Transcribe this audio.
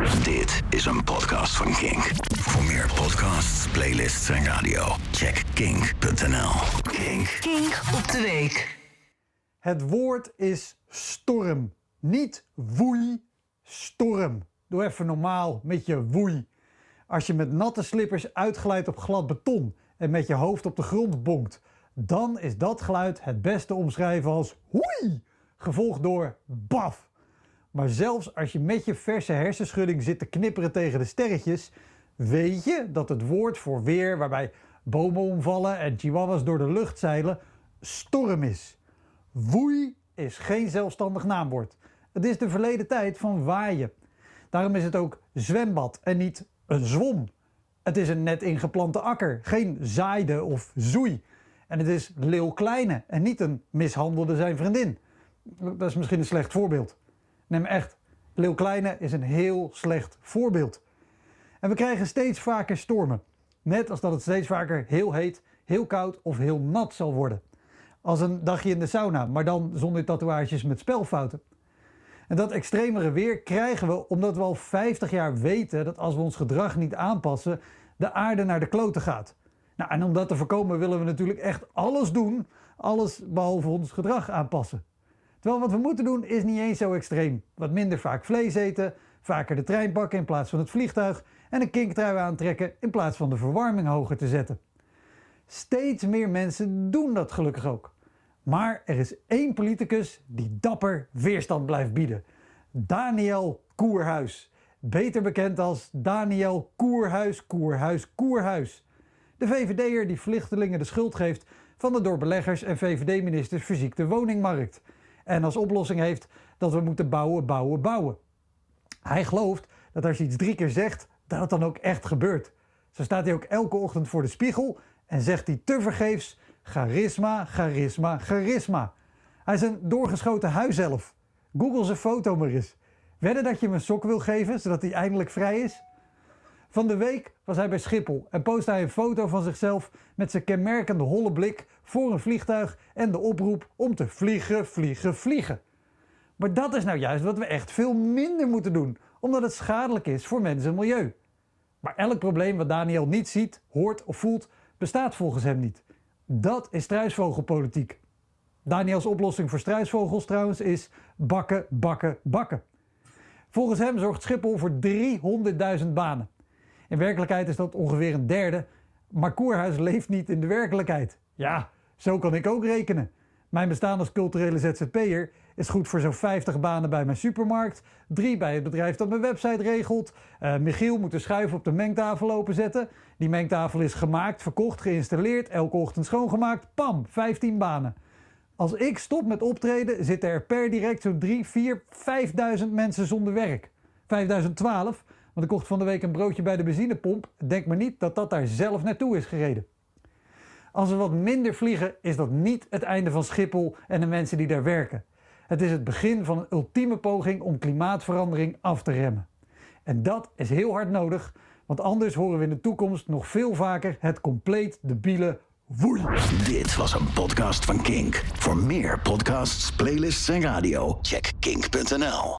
Dit is een podcast van Kink. Voor meer podcasts, playlists en radio, check kink.nl. Kink. Kink op de week. Het woord is storm. Niet woei, storm. Doe even normaal met je woei. Als je met natte slippers uitglijdt op glad beton en met je hoofd op de grond bonkt, dan is dat geluid het beste omschrijven als hoei, gevolgd door baf. Maar zelfs als je met je verse hersenschudding zit te knipperen tegen de sterretjes, weet je dat het woord voor weer waarbij bomen omvallen en chihuahuas door de lucht zeilen, storm is. Woei is geen zelfstandig naamwoord. Het is de verleden tijd van waaien. Daarom is het ook zwembad en niet een zwom. Het is een net ingeplante akker, geen zaaide of zoei. En het is Leeuw Kleine en niet een mishandelde zijn vriendin. Dat is misschien een slecht voorbeeld. Neem echt, Leeuw Kleine is een heel slecht voorbeeld. En we krijgen steeds vaker stormen. Net als dat het steeds vaker heel heet, heel koud of heel nat zal worden. Als een dagje in de sauna, maar dan zonder tatoeages met spelfouten. En dat extremere weer krijgen we omdat we al 50 jaar weten dat als we ons gedrag niet aanpassen, de aarde naar de kloten gaat. Nou, en om dat te voorkomen willen we natuurlijk echt alles doen, alles behalve ons gedrag aanpassen. Terwijl wat we moeten doen is niet eens zo extreem. Wat minder vaak vlees eten, vaker de trein pakken in plaats van het vliegtuig en een kinktrui aantrekken in plaats van de verwarming hoger te zetten. Steeds meer mensen doen dat gelukkig ook. Maar er is één politicus die dapper weerstand blijft bieden. Daniel Koerhuis. Beter bekend als Daniel Koerhuis, Koerhuis, Koerhuis. De VVD'er die vluchtelingen de schuld geeft van de door beleggers en VVD-ministers verziekte woningmarkt. En als oplossing heeft dat we moeten bouwen, bouwen, bouwen. Hij gelooft dat als je iets drie keer zegt, dat het dan ook echt gebeurt. Zo staat hij ook elke ochtend voor de spiegel en zegt hij tevergeefs charisma, charisma, charisma. Hij is een doorgeschoten huiself. Google zijn foto maar eens. Wedden dat je hem een sok wil geven, zodat hij eindelijk vrij is? Van de week was hij bij Schiphol en postte hij een foto van zichzelf met zijn kenmerkende holle blik voor een vliegtuig en de oproep om te vliegen, vliegen, vliegen. Maar dat is nou juist wat we echt veel minder moeten doen, omdat het schadelijk is voor mensen en milieu. Maar elk probleem wat Daniel niet ziet, hoort of voelt, bestaat volgens hem niet. Dat is struisvogelpolitiek. Daniels oplossing voor struisvogels trouwens is bakken, bakken, bakken. Volgens hem zorgt Schiphol voor 300.000 banen. In werkelijkheid is dat ongeveer een derde, maar Koerhuis leeft niet in de werkelijkheid. Ja, zo kan ik ook rekenen. Mijn bestaan als culturele ZZP'er is goed voor zo'n 50 banen bij mijn supermarkt, drie bij het bedrijf dat mijn website regelt. Uh, Michiel moet de schuif op de mengtafel openzetten. Die mengtafel is gemaakt, verkocht, geïnstalleerd, elke ochtend schoongemaakt. Pam, 15 banen. Als ik stop met optreden, zitten er per direct zo'n 3, 4, 5000 mensen zonder werk. 5012, want ik kocht van de week een broodje bij de benzinepomp. Denk maar niet dat dat daar zelf naartoe is gereden. Als we wat minder vliegen, is dat niet het einde van Schiphol en de mensen die daar werken. Het is het begin van een ultieme poging om klimaatverandering af te remmen. En dat is heel hard nodig, want anders horen we in de toekomst nog veel vaker het compleet debiele woei. Dit was een podcast van Kink. Voor meer podcasts, playlists en radio, check kink.nl.